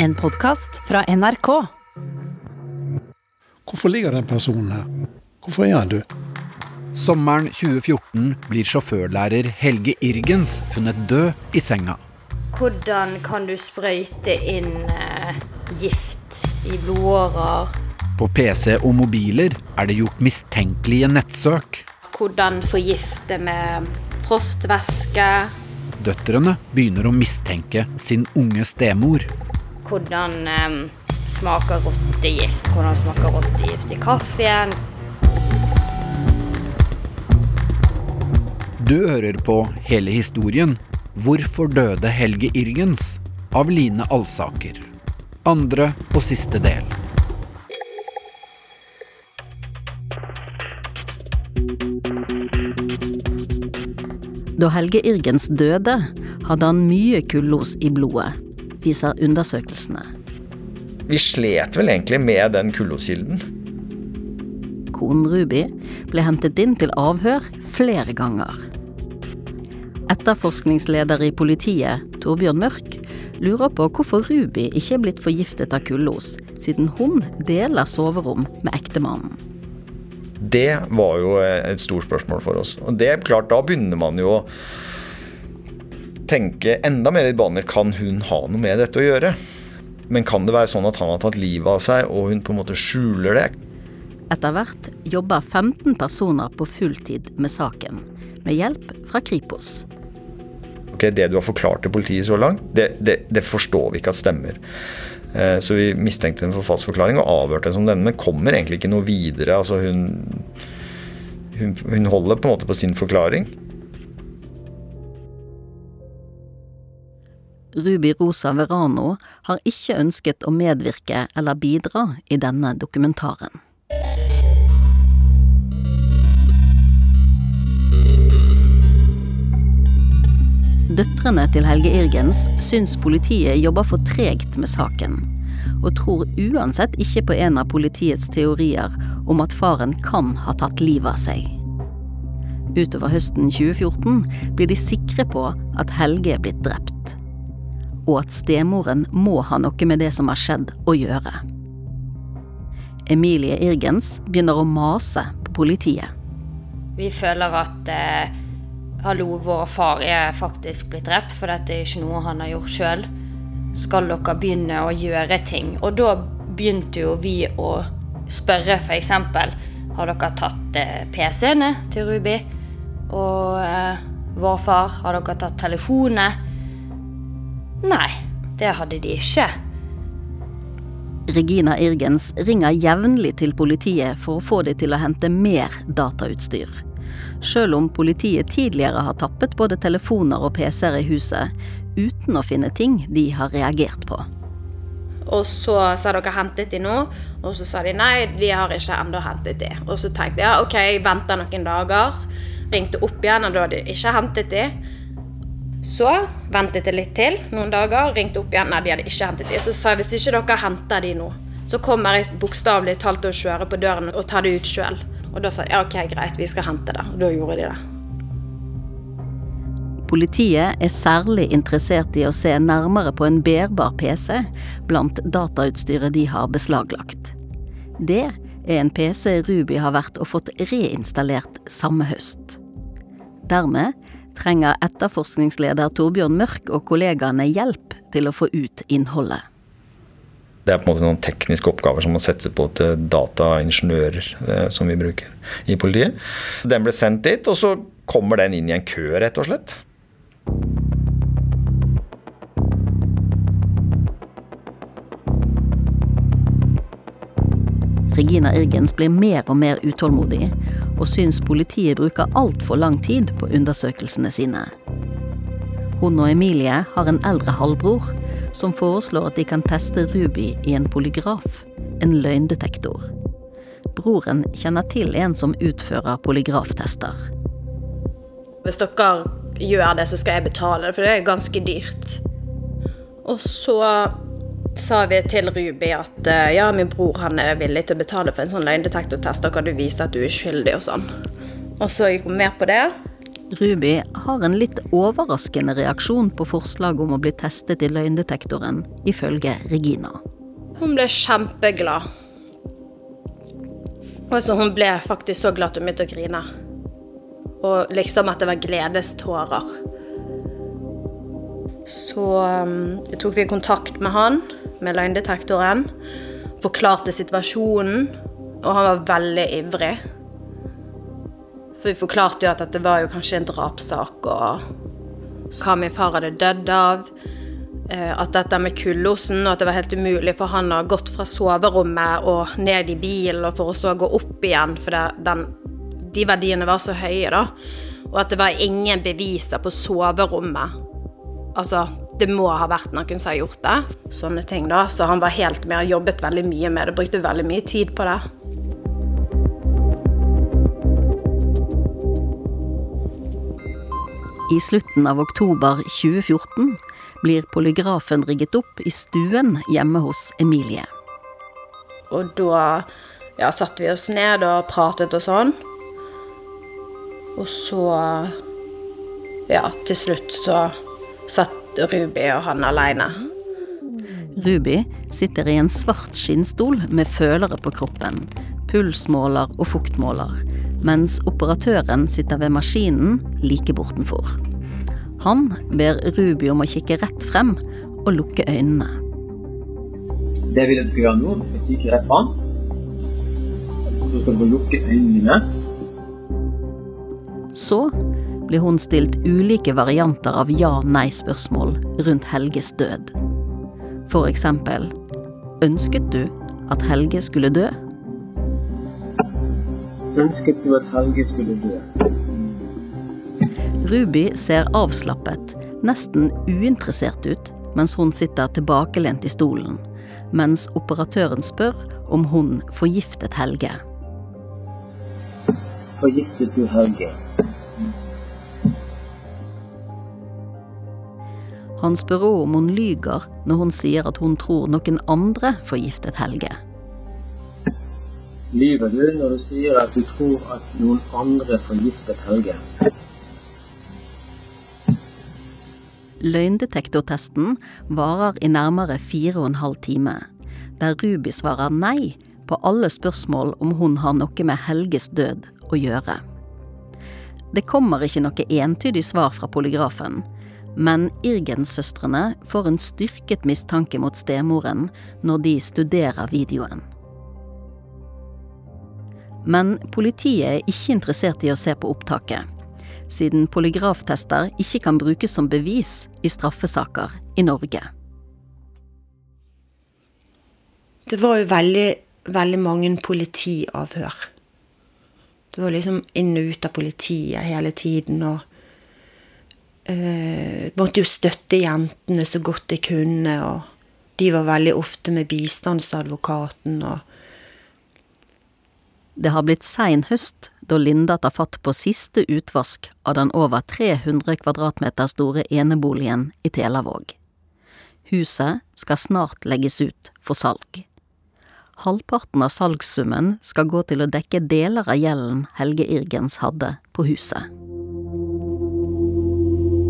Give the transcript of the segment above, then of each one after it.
En podkast fra NRK. Hvorfor ligger den personen her? Hvorfor er han død? Sommeren 2014 blir sjåførlærer Helge Irgens funnet død i senga. Hvordan kan du sprøyte inn eh, gift i blodårer? På PC og mobiler er det gjort mistenkelige nettsøk. Hvordan forgifte med frostvæske? Døtrene begynner å mistenke sin unge stemor. Hvordan eh, smaker rottegift? Hvordan smaker rottegift i kaffen? Du hører på hele historien 'Hvorfor døde Helge Irgens?' av Line Alsaker. Andre og siste del. Da Helge Irgens døde, hadde han mye kullos i blodet, viser undersøkelsene. Vi slet vel egentlig med den kulloskilden. Konen Ruby ble hentet inn til avhør flere ganger. Etterforskningsleder i politiet, Torbjørn Mørk, lurer på hvorfor Ruby ikke er blitt forgiftet av kullos, siden hun deler soverom med ektemannen. Det var jo et stort spørsmål for oss. Og det er klart, da begynner man jo å tenke enda mer i baner. Kan hun ha noe med dette å gjøre? Men kan det være sånn at han har tatt livet av seg, og hun på en måte skjuler det? Etter hvert jobber 15 personer på fulltid med saken, med hjelp fra Kripos. Ok, Det du har forklart til politiet så langt, det, det, det forstår vi ikke at stemmer. Eh, Så vi mistenkte henne for falsk forklaring og avhørte henne som denne, men kommer egentlig ikke noe videre. Altså hun, hun, hun holder på en måte på sin forklaring. Ruby Rosa Verano har ikke ønsket å medvirke eller bidra i denne dokumentaren. Døtrene til Helge Irgens syns politiet jobber for tregt med saken, og tror uansett ikke på en av politiets teorier om at faren kan ha tatt livet av seg. Utover høsten 2014 blir de sikre på at Helge er blitt drept, og at stemoren må ha noe med det som har skjedd å gjøre. Emilie Irgens begynner å mase på politiet. Vi føler at eh, hallo, vår far er faktisk blitt drept, for dette er ikke noe han har gjort sjøl. Skal dere begynne å gjøre ting? Og da begynte jo vi å spørre f.eks. Har dere tatt eh, PC-ene til Ruby? Og eh, vår far, har dere tatt telefonene? Nei, det hadde de ikke. Regina Irgens ringer jevnlig til politiet for å få dem til å hente mer datautstyr. Sjøl om politiet tidligere har tappet både telefoner og PC-er i huset, uten å finne ting de har reagert på. Og så sa dere hentet de nå, og så sa de nei, vi har ikke ennå hentet de. Og så tenkte jeg ok, jeg venter noen dager. Ringte opp igjen, og da hadde de ikke hentet de. Så ventet jeg litt til, noen dager, ringte opp igjen, nei, de hadde ikke hentet de. Så sa jeg hvis ikke dere henter de nå, så kommer jeg bokstavelig talt til å kjøre på døren og ta det ut sjøl. Og da sa de ja, ok, greit, vi skal hente det. Og da gjorde de det. Politiet er særlig interessert i å se nærmere på en bærbar PC blant datautstyret de har beslaglagt. Det er en PC Ruby har vært og fått reinstallert samme høst. Dermed trenger etterforskningsleder Torbjørn Mørk og kollegaene hjelp til å få ut innholdet. Det er på en måte noen tekniske oppgaver som må settes på til dataingeniører eh, som vi bruker i politiet. Den ble sendt dit, og så kommer den inn i en kø, rett og slett. Regina Irgens blir mer og mer utålmodig, og syns politiet bruker altfor lang tid på undersøkelsene sine. Hun og Emilie har en eldre halvbror som foreslår at de kan teste Ruby i en polygraf, en løgndetektor. Broren kjenner til en som utfører polygraftester. Hvis dere gjør det, så skal jeg betale det, for det er ganske dyrt. Og så sa vi til Ruby at eh, ja, min bror han er villig til å betale for en sånn løgndetektortest, da kan du vise at du er skyldig og sånn. Og så gikk hun med på det. Ruby har en litt overraskende reaksjon på forslaget om å bli testet i løgndetektoren, ifølge Regina. Hun ble kjempeglad. Altså, hun ble faktisk så glad at hun begynte å grine. Og liksom at det var gledestårer. Så um, tok vi kontakt med han, med løgndetektoren. Forklarte situasjonen, og han var veldig ivrig. For vi forklarte jo at dette var jo kanskje en drapssak, og hva min far hadde dødd av. Eh, at dette med kullosen, og at det var helt umulig for han å ha gått fra soverommet og ned i bilen og for å så gå opp igjen, for den, de verdiene var så høye, da. Og at det var ingen beviser på soverommet. Altså, det må ha vært noen som har gjort det. Sånne ting, da. Så han var helt med og jobbet veldig mye med det, brukte veldig mye tid på det. I slutten av oktober 2014 blir polygrafen rigget opp i stuen hjemme hos Emilie. Og da ja, satte vi oss ned og pratet og sånn. Og så Ja, til slutt så satt Ruby og han aleine. Ruby sitter i en svart skinnstol med følere på kroppen, pulsmåler og fuktmåler, mens operatøren sitter ved maskinen like bortenfor. Han ber Ruby om å kikke rett frem og lukke øynene. Det vil jeg du skal gjøre nå. Du skal kikke rett frem. Så skal du lukke øynene. Så blir hun stilt ulike varianter av ja-nei-spørsmål rundt Helges død. For eksempel Ønsket du at Helge skulle dø? Ønsket du at Helge skulle dø? Ruby ser avslappet, nesten uinteressert ut, mens hun sitter tilbakelent i stolen, mens operatøren spør om hun forgiftet Helge. Forgiftet du Helge? Han spør òg om hun lyger når hun sier at hun tror noen andre forgiftet Helge. Lyver du når du sier at du tror at noen andre forgiftet Helge? Løgndetektortesten varer i nærmere fire og en halv time, der Ruby svarer nei på alle spørsmål om hun har noe med Helges død å gjøre. Det kommer ikke noe entydig svar fra polygrafen, men Irgens-søstrene får en styrket mistanke mot stemoren når de studerer videoen. Men politiet er ikke interessert i å se på opptaket, siden polygraftester ikke kan brukes som bevis i straffesaker i Norge. Det var jo veldig, veldig mange politiavhør. Det var liksom inn og ut av politiet hele tiden, og eh, måtte jo støtte jentene så godt de kunne, og de var veldig ofte med bistandsadvokaten og Det har blitt sein høst da Linda tar fatt på siste utvask av den over 300 kvadratmeter store eneboligen i Telavåg. Huset skal snart legges ut for salg. Halvparten av salgssummen skal gå til å dekke deler av gjelden Helge Irgens hadde på huset.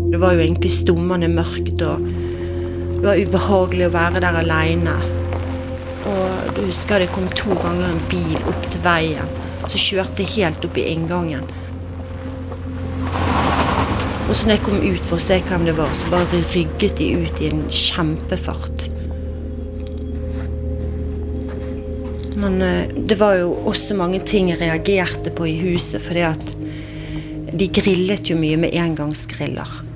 Det var jo egentlig stummende mørkt, og det var ubehagelig å være der aleine. Og du husker det kom to ganger en bil opp til veien, som kjørte helt opp i inngangen. Og så når jeg kom ut for å se hvem det var, så bare rygget de ut i en kjempefart. Men eh, det var jo også mange ting jeg reagerte på i huset, fordi at de grillet jo mye med engangsgriller.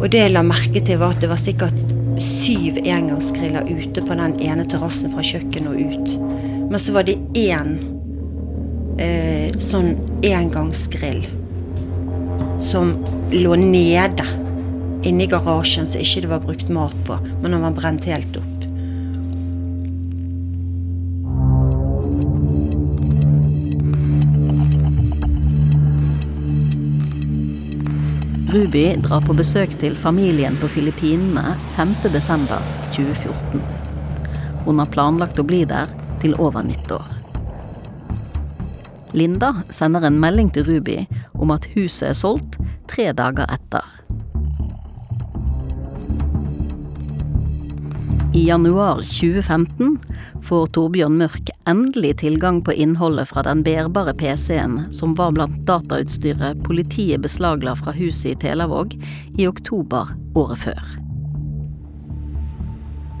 Og det jeg la merke til, var at det var sikkert syv engangsgriller ute på den ene terrassen fra kjøkkenet og ut. Men så var det én eh, sånn engangsgrill som lå nede inni garasjen, så ikke det var brukt mat på, men den var brent helt opp. Ruby drar på besøk til familien på Filippinene 5.12.2014. Hun har planlagt å bli der til over nyttår. Linda sender en melding til Ruby om at huset er solgt tre dager etter. I januar 2015 får Torbjørn Mørk endelig tilgang på innholdet fra den bærbare PC-en som var blant datautstyret politiet beslagla fra huset i Telavåg i oktober året før.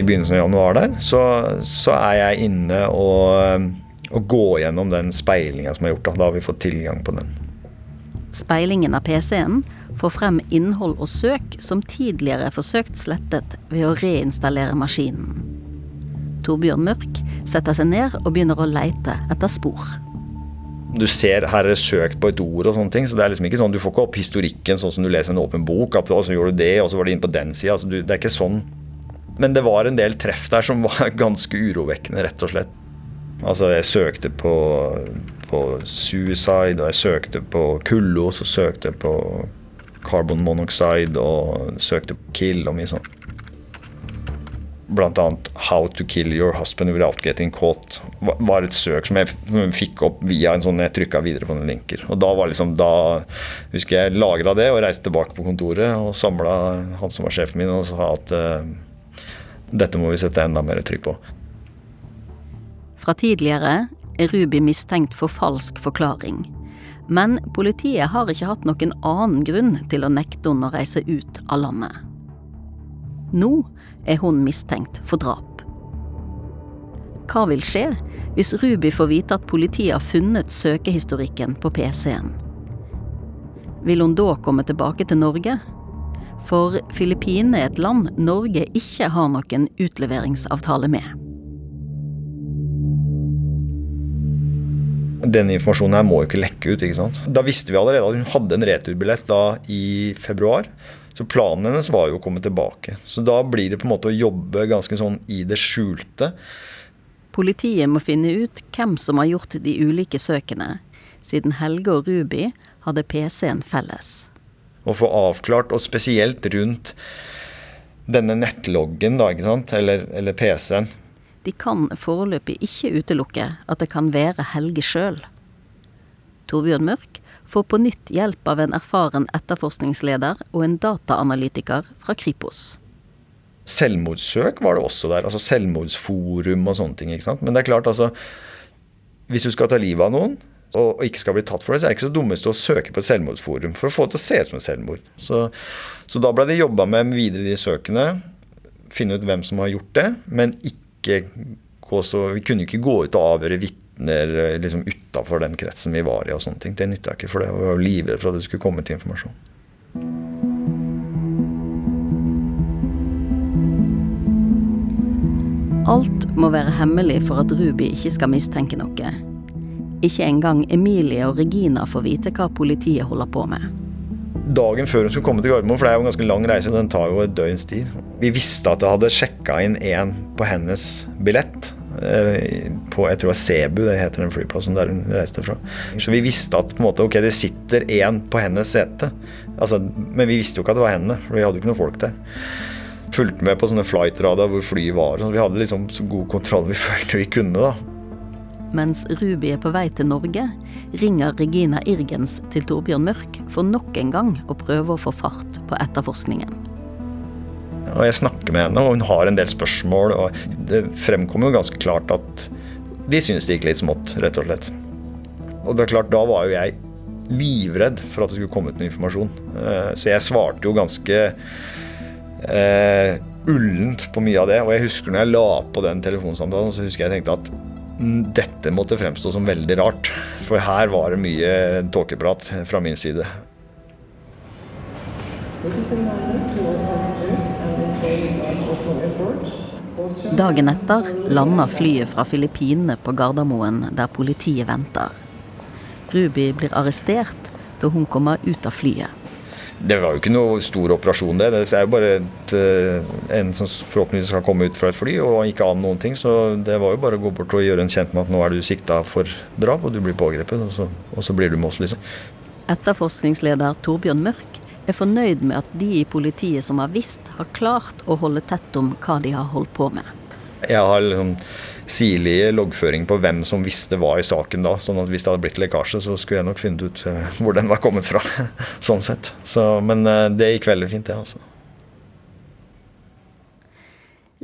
I begynnelsen av januar der, så, så er jeg inne og, og går gjennom den speilinga som er gjort. Da. da har vi fått tilgang på den. Speilingen av PC-en får frem innhold og søk som tidligere er forsøkt slettet ved å reinstallere maskinen. Torbjørn Mørk setter seg ned og begynner å leite etter spor. Du ser her er søkt på et ord og sånne ting, så det er liksom ikke sånn, du får ikke opp historikken sånn som du leser en åpen bok. at så gjorde du det, og så var det inne på den sida. Altså, det er ikke sånn. Men det var en del treff der som var ganske urovekkende, rett og slett. Altså, jeg søkte på, på suicide, og jeg søkte på kullo, så søkte på carbon monoxide og søkte på kill og mye sånt. Blant annet 'How to kill your husband without getting caught' var et søk som jeg fikk opp via en sånn Jeg trykka videre på noen linker. Og da var liksom da husker jeg lagra det og reiste tilbake på kontoret og samla han som var sjefen min, og sa at uh, dette må vi sette enda mer trykk på. Fra tidligere er Ruby mistenkt for falsk forklaring. Men politiet har ikke hatt noen annen grunn til å nekte henne å reise ut av landet. Nå er hun mistenkt for drap. Hva vil skje hvis Ruby får vite at politiet har funnet søkehistorikken på PC-en? Vil hun da komme tilbake til Norge? For Filippinene er et land Norge ikke har noen utleveringsavtale med. Denne informasjonen her må jo ikke lekke ut. ikke sant? Da visste vi allerede at hun hadde en returbillett da i februar. Så planen hennes var jo å komme tilbake. Så da blir det på en måte å jobbe ganske sånn i det skjulte. Politiet må finne ut hvem som har gjort de ulike søkene, siden Helge og Ruby hadde PC-en felles. Å få avklart, og spesielt rundt denne nettloggen, da, eller, eller PC-en de kan foreløpig ikke utelukke at det kan være Helge sjøl. Torbjørn Mørk får på nytt hjelp av en erfaren etterforskningsleder og en dataanalytiker fra Kripos. Selvmordssøk var det også der. altså Selvmordsforum og sånne ting. ikke sant? Men det er klart, altså Hvis du skal ta livet av noen, og ikke skal bli tatt for det, så er det ikke så dummeste å søke på et selvmordsforum for å få det til å se ut som et selvmord. Så, så da ble det jobba med videre de søkene. Finne ut hvem som har gjort det, men ikke ikke gå så Vi kunne ikke gå ut og avhøre vitner eh, liksom utafor den kretsen vi var i og sånne ting. Det nytta ikke, for det var jo livredd for at det skulle komme til informasjon. Alt må være hemmelig for at Ruby ikke skal mistenke noe. Ikke engang Emilie og Regina får vite hva politiet holder på med dagen før hun skulle komme til Gardermoen, for det er jo en ganske lang reise, den tar jo et døgns tid. Vi visste at det hadde sjekka inn en på hennes billett. Eh, på jeg tror det var Sebu, det heter den flyplassen der hun reiste fra. Så vi visste at på en måte, ok, det sitter én på hennes sete. Altså, men vi visste jo ikke at det var henne, for vi hadde jo ikke noen folk der. Fulgte med på sånne flightradar hvor flyet var. Så vi hadde liksom så god kontroll vi følte vi kunne. da. Mens Ruby er på vei til Norge, ringer Regina Irgens til Torbjørn Mørk for nok en gang å prøve å få fart på etterforskningen. Og Jeg snakker med henne, og hun har en del spørsmål. og Det fremkommer jo ganske klart at de synes det gikk litt smått, rett og slett. Og det er klart, da var jo jeg livredd for at det skulle komme ut noe informasjon. Eh, så jeg svarte jo ganske eh, ullent på mye av det. Og jeg husker når jeg la på den telefonsamtalen, så husker jeg tenkte at dette måtte fremstå som veldig rart. For her var det mye tåkeprat fra min side. Dagen etter lander flyet fra Filippinene på Gardermoen, der politiet venter. Ruby blir arrestert da hun kommer ut av flyet. Det var jo ikke noe stor operasjon, det. Det er jo bare et, eh, en som forhåpentligvis skal komme ut fra et fly og ikke an noen ting. Så det var jo bare å gå bort og gjøre en kjent med at nå er du sikta for drap, og du blir pågrepet. Og så, og så blir du med oss, liksom. Etterforskningsleder Torbjørn Mørk er fornøyd med at de i politiet som har visst, har klart å holde tett om hva de har holdt på med. Jeg har liksom sirlige loggføring på hvem som visste hva i saken da. sånn at hvis det hadde blitt lekkasje, så skulle jeg nok funnet ut eh, hvor den var kommet fra. sånn sett. Så, men eh, det gikk veldig fint, det, altså.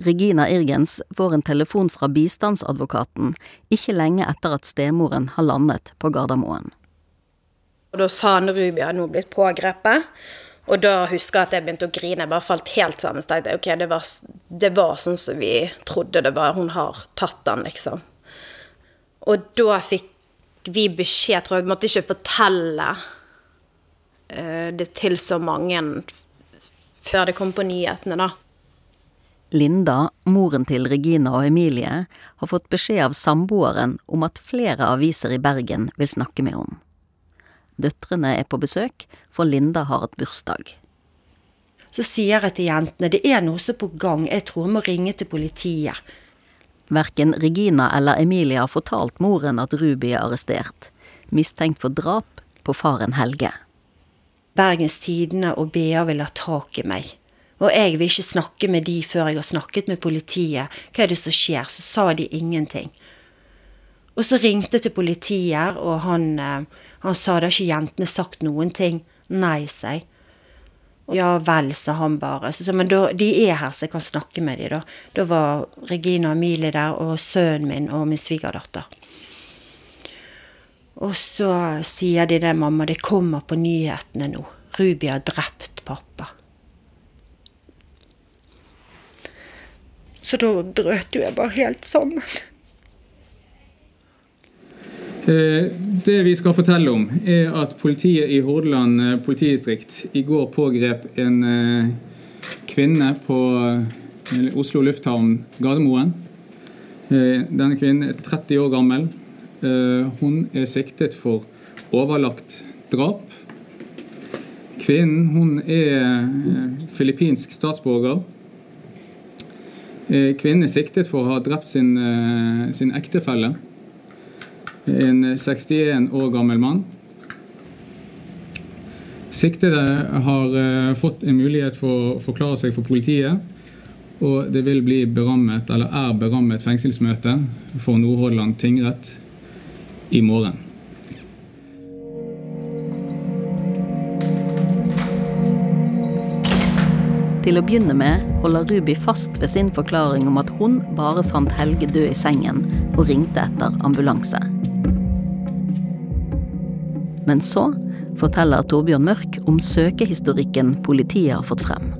Regina Irgens får en telefon fra bistandsadvokaten ikke lenge etter at stemoren har landet på Gardermoen. Og Da sa han Ruby hadde nå blitt pågrepet. Og da husker jeg at jeg begynte å grine. Jeg bare falt helt sammen. Så tenkte jeg, ok, det var, det var sånn som vi trodde det var. Hun har tatt den, liksom. Og da fikk vi beskjed, tror jeg. Vi måtte ikke fortelle uh, det til så mange før det kom på nyhetene, da. Linda, moren til Regina og Emilie, har fått beskjed av samboeren om at flere aviser i Bergen vil snakke med henne. Døtrene er på besøk, for Linda har et bursdag. Så sier jeg til jentene det er noe som er på gang, jeg tror jeg må ringe til politiet. Verken Regina eller Emilie har fortalt moren at Ruby er arrestert, mistenkt for drap på faren Helge. Bergens Tidende og BA vil ha tak i meg. Og jeg vil ikke snakke med de før jeg har snakket med politiet. Hva er det som skjer? Så sa de ingenting. Og så ringte jeg til politiet, og han, eh, han sa da ikke jentene sagt noen ting. Nei, sa jeg. Ja vel, sa han bare. Så, men da, de er her, så jeg kan snakke med dem, da. Da var Regina og Emilie der, og sønnen min og min svigerdatter. Og så sier de det, mamma, det kommer på nyhetene nå. Ruby har drept pappa. Så da brøt jo jeg bare helt sammen. Eh, det vi skal fortelle om, er at politiet i Hordaland eh, politidistrikt i går pågrep en eh, kvinne på Oslo lufthavn Gardermoen. Denne kvinnen er 30 år gammel. Hun er siktet for overlagt drap. Kvinnen hun er filippinsk statsborger. Kvinnen er siktet for å ha drept sin, sin ektefelle, en 61 år gammel mann. Siktede har eh, fått en mulighet for å forklare seg for politiet. Og det vil bli berammet, eller er berammet fengselsmøte for Nordhordland tingrett i morgen. Til å begynne med holder Ruby fast ved sin forklaring om at hun bare fant Helge død i sengen og ringte etter ambulanse. Men så forteller Torbjørn Mørk om søkehistorikken politiet har fått frem.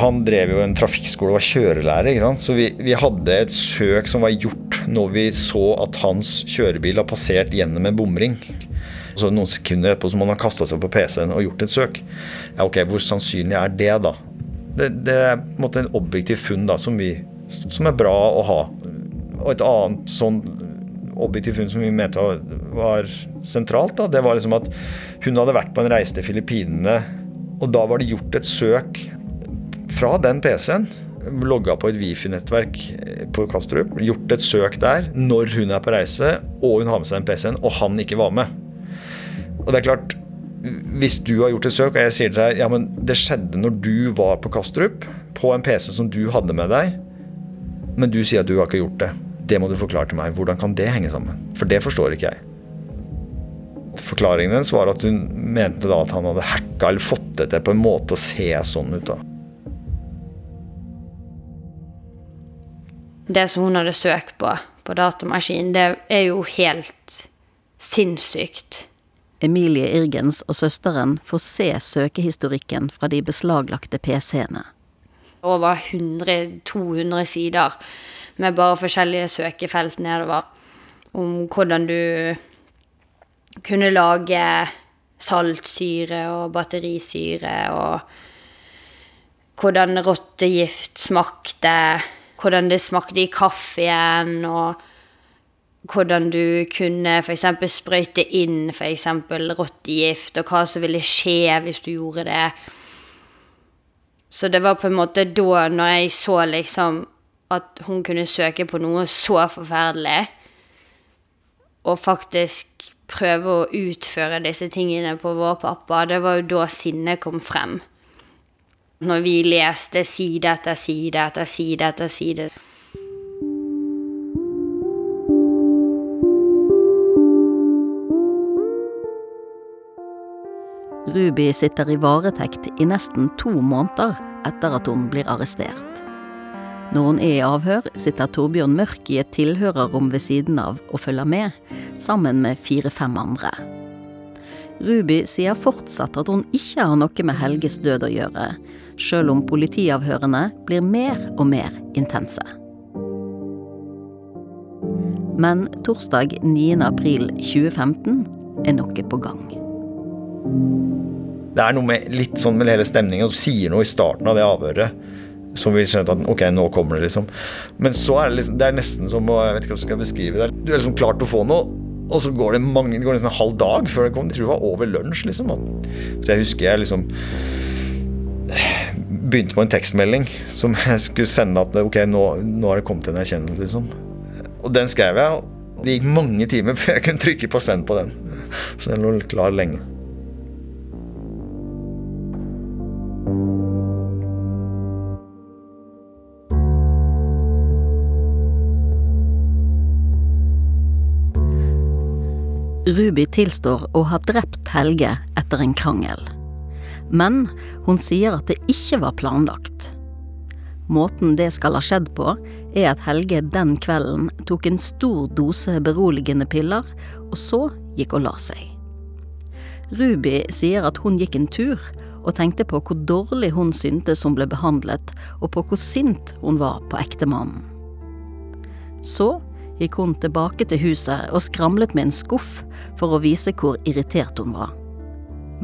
Han drev jo en trafikkskole og var kjørelærer. ikke sant? Så vi, vi, hadde et søk som var gjort når vi så at hans kjørebil har passert gjennom en bomring. Så Noen sekunder etterpå så må han ha kasta seg på PC-en og gjort et søk. Ja, ok, Hvor sannsynlig er det, da? Det, det er på en måte en objektiv funn da, som, vi, som er bra å ha. Og et annet sånn objektiv funn som vi mente var, sentralt, da, det var liksom at hun hadde vært på en reise til Filippinene, og da var det gjort et søk fra den PC-en logga på et Wifi-nettverk på Kastrup, gjort et søk der når hun er på reise og hun har med seg den PC-en, og han ikke var med. Og det er klart, hvis du har gjort et søk, og jeg sier til deg ja, men det skjedde når du var på Kastrup, på en PC som du hadde med deg, men du sier at du har ikke gjort det. Det må du forklare til meg. Hvordan kan det henge sammen? For det forstår ikke jeg. Forklaringen hennes var at hun mente da at han hadde hacka eller fått det til på en måte å se sånn ut. da. Det som hun hadde søkt på på datamaskinen, det er jo helt sinnssykt. Emilie Irgens og søsteren får se søkehistorikken fra de beslaglagte PC-ene. Over 100-200 sider med bare forskjellige søkefelt nedover om hvordan du kunne lage saltsyre og batterisyre, og hvordan rottegift smakte, hvordan det smakte i kaffen, og hvordan du kunne f.eks. sprøyte inn f.eks. rottegift, og hva som ville skje hvis du gjorde det. Så det var på en måte da, når jeg så liksom at hun kunne søke på noe så forferdelig, og faktisk prøve å utføre disse tingene på vår pappa, det var jo da sinnet kom frem. Når vi leste side etter side etter side etter side. Ruby sitter i varetekt i nesten to måneder etter at hun blir arrestert. Når hun er i avhør, sitter Torbjørn Mørk i et tilhørerrom ved siden av og følger med, sammen med fire-fem andre. Ruby sier fortsatt at hun ikke har noe med Helges død å gjøre, sjøl om politiavhørene blir mer og mer intense. Men torsdag 9. april 2015 er noe på gang. Det er noe med litt sånn med hele stemningen, du sier noe i starten av det avhøret som vi skjønte at ok, nå kommer det, liksom. Men så er det liksom, det er nesten som å, jeg vet ikke hva jeg skal beskrive det. Du er liksom klar til å få noe, og så går det mange, det går nesten en halv dag før det kommer. Jeg tror det var over lunsj, liksom. Så jeg husker jeg liksom begynte på en tekstmelding som jeg skulle sende at ok, nå, nå har det kommet en erkjennelse, liksom. Og den skrev jeg. Det gikk mange timer før jeg kunne trykke på send på den. Så den lå klar lenge. Ruby tilstår å ha drept Helge etter en krangel. Men hun sier at det ikke var planlagt. Måten det skal ha skjedd på, er at Helge den kvelden tok en stor dose beroligende piller, og så gikk og la seg. Ruby sier at hun gikk en tur og tenkte på hvor dårlig hun syntes hun ble behandlet, og på hvor sint hun var på ektemannen. Så gikk hun tilbake til huset og skramlet med en skuff for å vise hvor irritert hun var.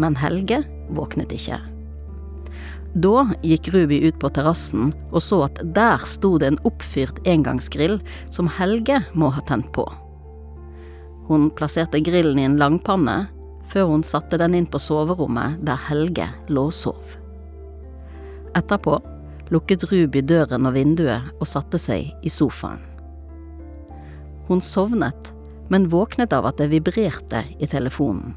Men Helge våknet ikke. Da gikk Ruby ut på terrassen og så at der sto det en oppfyrt engangsgrill som Helge må ha tent på. Hun plasserte grillen i en langpanne før hun satte den inn på soverommet der Helge lå og sov. Etterpå lukket Ruby døren og vinduet og satte seg i sofaen. Hun sovnet, men våknet av at det vibrerte i telefonen.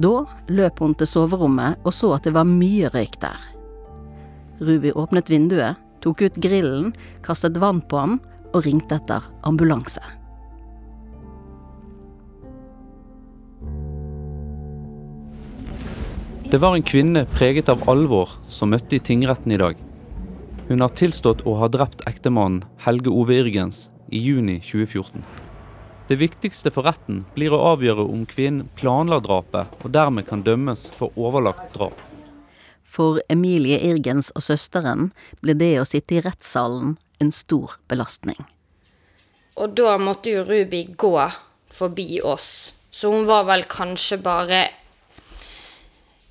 Da løp hun til soverommet og så at det var mye røyk der. Ruby åpnet vinduet, tok ut grillen, kastet vann på ham og ringte etter ambulanse. Det var en kvinne preget av alvor som møtte i tingretten i dag. Hun har tilstått å ha drept ektemannen Helge Ove Irgens i juni 2014. Det viktigste for retten blir å avgjøre om kvinnen planla drapet og dermed kan dømmes for overlagt drap. For Emilie Irgens og søsteren ble det å sitte i rettssalen en stor belastning. Og da måtte jo Ruby gå forbi oss, så hun var vel kanskje bare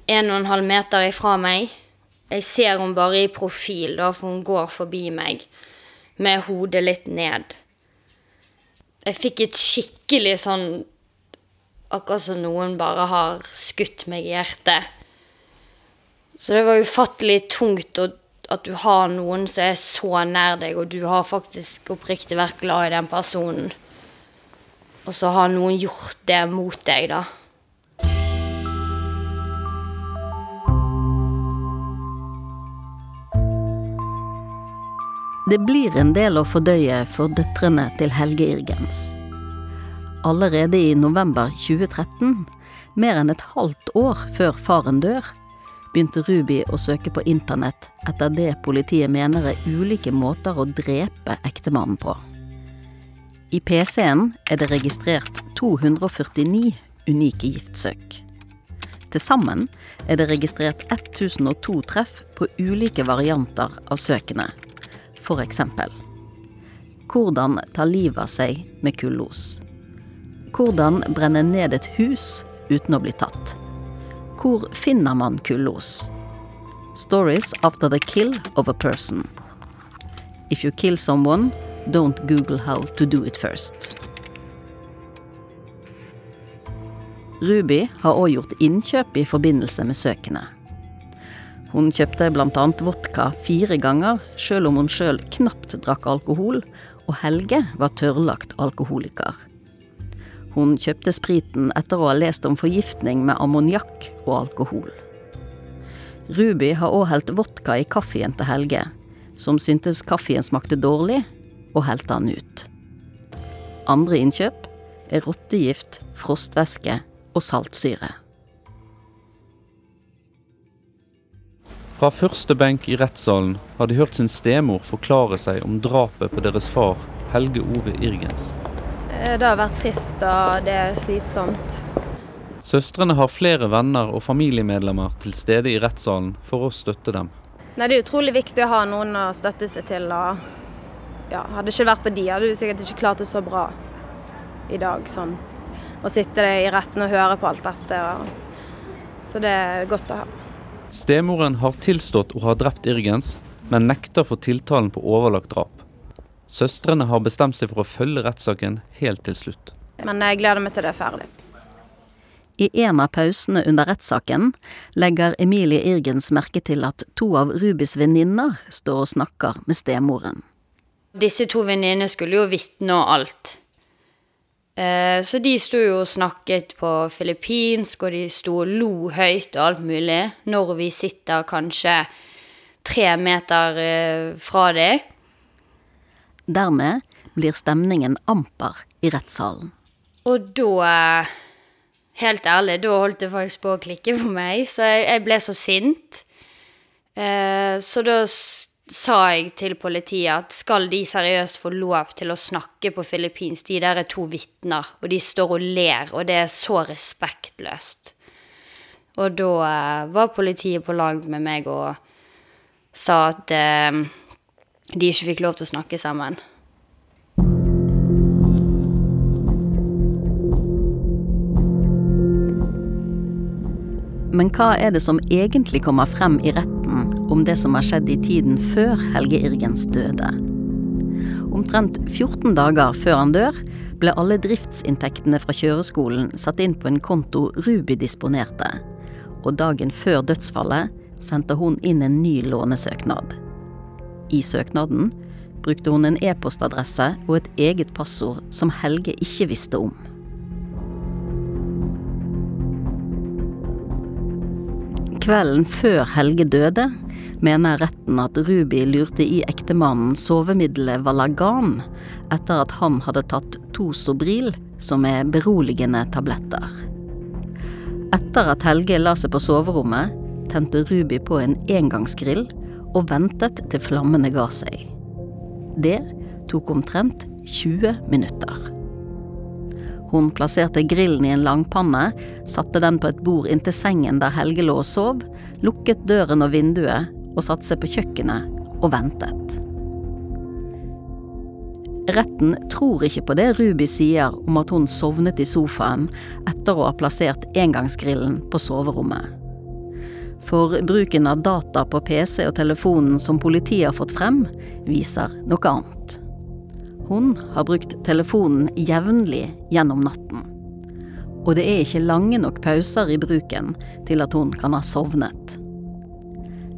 en og en halv meter ifra meg. Jeg ser hun bare i profil, da, for hun går forbi meg med hodet litt ned. Jeg fikk et skikkelig sånn Akkurat som noen bare har skutt meg i hjertet. Så det var ufattelig tungt at du har noen som er så nær deg, og du har faktisk oppriktig vært glad i den personen. Og så har noen gjort det mot deg, da. Det blir en del å fordøye for døtrene til Helge Irgens. Allerede i november 2013, mer enn et halvt år før faren dør, begynte Ruby å søke på internett etter det politiet mener er ulike måter å drepe ektemannen på. I PC-en er det registrert 249 unike giftsøk. Til sammen er det registrert 1002 treff på ulike varianter av søkene. Eksempel hvordan ta livet av seg med kullos. Hvordan brenne ned et hus uten å bli tatt. Hvor finner man kullos? Stories after the kill of a person. If you kill someone, don't google how to do it first. Ruby har òg gjort innkjøp i forbindelse med søkene. Hun kjøpte bl.a. vodka fire ganger, sjøl om hun sjøl knapt drakk alkohol, og Helge var tørrlagt alkoholiker. Hun kjøpte spriten etter å ha lest om forgiftning med ammoniakk og alkohol. Ruby har òg helt vodka i kaffen til Helge, som syntes kaffen smakte dårlig, og helte han ut. Andre innkjøp er rottegift, frostvæske og saltsyre. Fra første benk i rettssalen har de hørt sin stemor forklare seg om drapet på deres far, Helge Ove Irgens. Eh, det har vært trist, og det er slitsomt. Søstrene har flere venner og familiemedlemmer til stede i rettssalen for å støtte dem. Nei, Det er utrolig viktig å ha noen å støtte seg til. og ja, Hadde det ikke vært for de, hadde du sikkert ikke klart det så bra i dag. sånn. Å sitte i retten og høre på alt dette. Og, så det er godt å ha. Stemoren har tilstått å ha drept Irgens, men nekter for tiltalen på overlagt drap. Søstrene har bestemt seg for å følge rettssaken helt til slutt. Men jeg gleder meg til det er ferdig. I en av pausene under rettssaken legger Emilie Irgens merke til at to av Rubis venninner står og snakker med stemoren. Disse to venninnene skulle jo vitne og alt. Eh, så de sto jo og snakket på filippinsk, og de sto og lo høyt og alt mulig, når vi sitter kanskje tre meter eh, fra dem. Dermed blir stemningen amper i rettssalen. Og da Helt ærlig, da holdt det faktisk på å klikke for meg, så jeg, jeg ble så sint. Eh, så da sa jeg til politiet at skal de seriøst få lov til å snakke på filippinsk, de der er to vitner, og de står og ler, og det er så respektløst. Og da eh, var politiet på lag med meg og sa at eh, de ikke fikk lov til å snakke sammen. Men hva er det som egentlig kommer frem i retten om det som har skjedd i tiden før Helge Irgens døde? Omtrent 14 dager før han dør, ble alle driftsinntektene fra kjøreskolen satt inn på en konto Ruby disponerte, og dagen før dødsfallet sendte hun inn en ny lånesøknad. I søknaden brukte hun en e-postadresse og et eget passord som Helge ikke visste om. Kvelden før Helge døde, mener retten at Ruby lurte i ektemannen sovemiddelet Valagan etter at han hadde tatt to Sobril, som er beroligende tabletter. Etter at Helge la seg på soverommet, tente Ruby på en engangsgrill og ventet til flammene ga seg. Det tok omtrent 20 minutter. Hun plasserte grillen i en langpanne, satte den på et bord inntil sengen der Helge lå og sov, lukket døren og vinduet og satte seg på kjøkkenet og ventet. Retten tror ikke på det Ruby sier om at hun sovnet i sofaen etter å ha plassert engangsgrillen på soverommet. For bruken av data på PC og telefonen som politiet har fått frem, viser noe annet. Hun har brukt telefonen jevnlig gjennom natten. Og det er ikke lange nok pauser i bruken til at hun kan ha sovnet.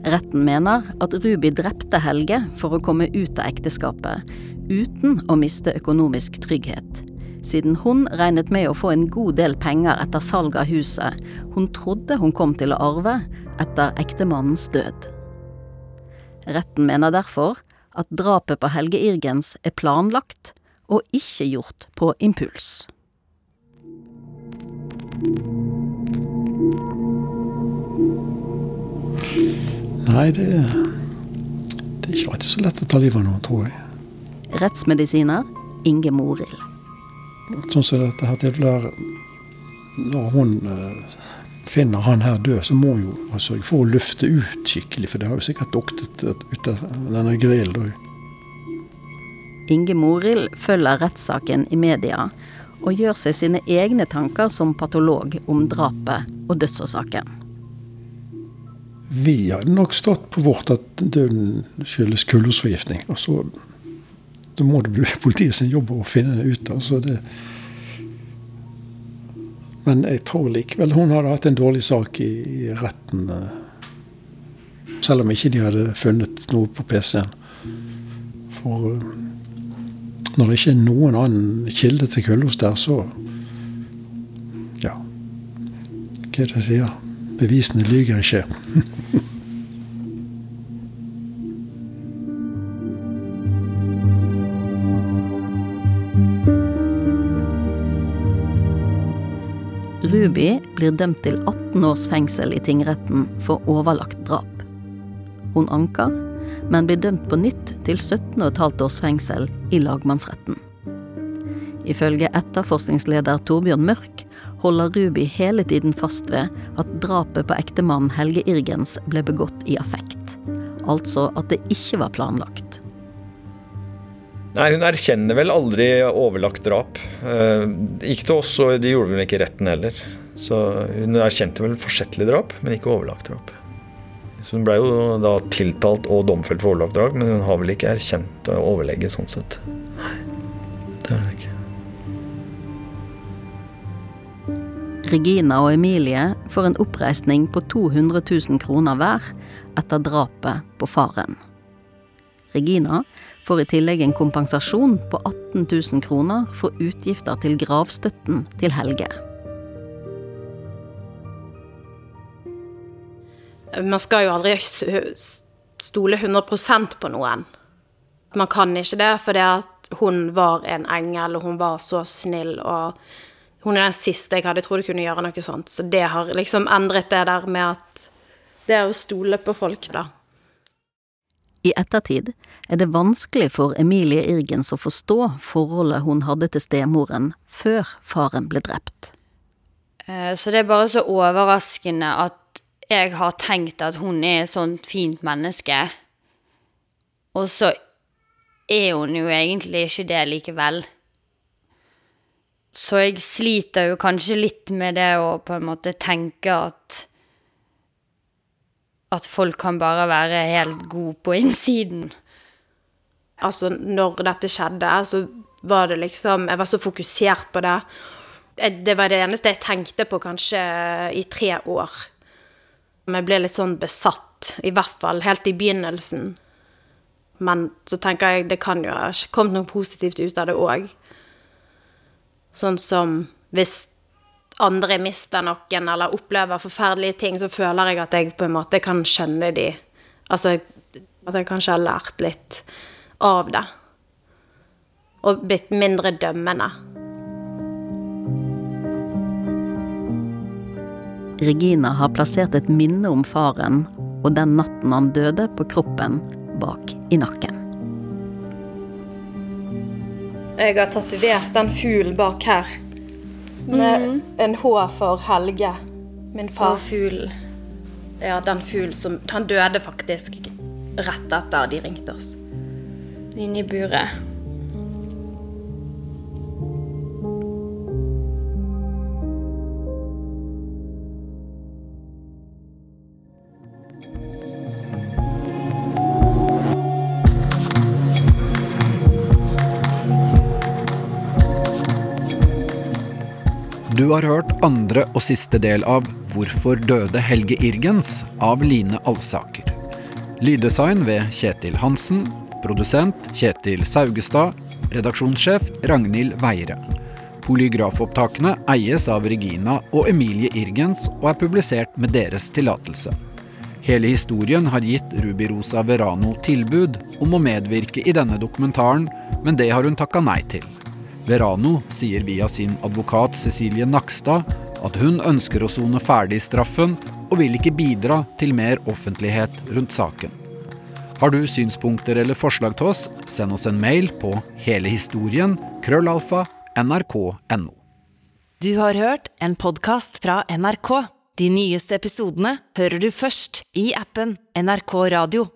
Retten mener at Ruby drepte Helge for å komme ut av ekteskapet, uten å miste økonomisk trygghet, siden hun regnet med å få en god del penger etter salg av huset hun trodde hun kom til å arve etter ektemannens død. Retten mener derfor at drapet på Helge Irgens er planlagt og ikke gjort på impuls. Nei, det, det er ikke alltid så lett å ta livet av noen, tror jeg. Rettsmedisiner Inge Morild. Sånn som dette her tilfellet Når hun eh, finner han her død, så må hun jo sørge for å lufte ut skikkelig, for det har jo sikkert duktet ut av denne grillen. Inge Morild følger rettssaken i media og gjør seg sine egne tanker som patolog om drapet og dødsårsaken. Vi hadde nok stått på vårt at døden skyldes kullosforgiftning. Og så da må det bli politiet sin jobb å finne det ut. Altså det, men jeg tror likevel hun hadde hatt en dårlig sak i, i retten. Eh, selv om ikke de hadde funnet noe på PC-en. For eh, når det ikke er noen annen kilde til kullos der, så Ja. Hva er det jeg sier? Bevisene lyver ikke. Ruby blir dømt til 18 års fengsel i tingretten for overlagt drap. Hun anker, men blir dømt på nytt til 17,5 års fengsel i lagmannsretten. Ifølge etterforskningsleder Torbjørn Mørk holder Ruby hele tiden fast ved at drapet på ektemannen Helge Irgens ble begått i affekt. Altså at det ikke var planlagt. Nei, Hun erkjenner vel aldri overlagt drap. Eh, ikke til oss, og det gjorde hun ikke i retten heller. Så Hun erkjente vel forsettlig drap, men ikke overlagt drap. Så Hun ble jo da tiltalt og domfelt for overlagt drap, men hun har vel ikke erkjent overlegget sånn sett. Nei, det har hun ikke. Regina og Emilie får en oppreisning på 200 000 kroner hver etter drapet på faren. Regina får i tillegg en kompensasjon på 18 000 kroner for utgifter til gravstøtten til Helge. Man skal jo aldri stole 100% på noen. Man kan ikke det fordi at hun var en engel, og hun var så snill og hun er den siste jeg hadde trodd kunne gjøre noe sånt. Så det har liksom endret det der med at Det er å stole på folk, da. I ettertid er det vanskelig for Emilie Irgens å forstå forholdet hun hadde til stemoren før faren ble drept. Eh, så det er bare så overraskende at jeg har tenkt at hun er et sånt fint menneske, og så er hun jo egentlig ikke det likevel. Så jeg sliter jo kanskje litt med det å på en måte tenke at At folk kan bare være helt gode på innsiden. Altså, når dette skjedde, så var det liksom Jeg var så fokusert på det. Det var det eneste jeg tenkte på kanskje i tre år. Jeg ble litt sånn besatt, i hvert fall helt i begynnelsen. Men så tenker jeg det kan jo ha kommet noe positivt ut av det òg. Sånn som hvis andre mister noen eller opplever forferdelige ting, så føler jeg at jeg på en måte kan skjønne de Altså at jeg kanskje har lært litt av det. Og blitt mindre dømmende. Regina har plassert et minne om faren og den natten han døde, på kroppen bak i nakken. Jeg har tatovert den fuglen bak her. Med mm. en H for Helge, min far. fugl. Ja, den fuglen som Han døde faktisk rett etter de ringte oss. Inni buret. Du har hørt andre og siste del av Hvorfor døde Helge Irgens? av Line Alsaker. Lyddesign ved Kjetil Hansen. Produsent Kjetil Saugestad. Redaksjonssjef Ragnhild Veire. Polygrafopptakene eies av Regina og Emilie Irgens og er publisert med deres tillatelse. Hele historien har gitt Ruby Rosa Verano tilbud om å medvirke i denne dokumentaren, men det har hun takka nei til. Verano sier via sin advokat Cecilie Nakstad at hun ønsker å sone ferdig straffen, og vil ikke bidra til mer offentlighet rundt saken. Har du synspunkter eller forslag til oss, send oss en mail på helehistorien krøllalfa nrk.no. Du har hørt en podkast fra NRK. De nyeste episodene hører du først i appen NRK Radio.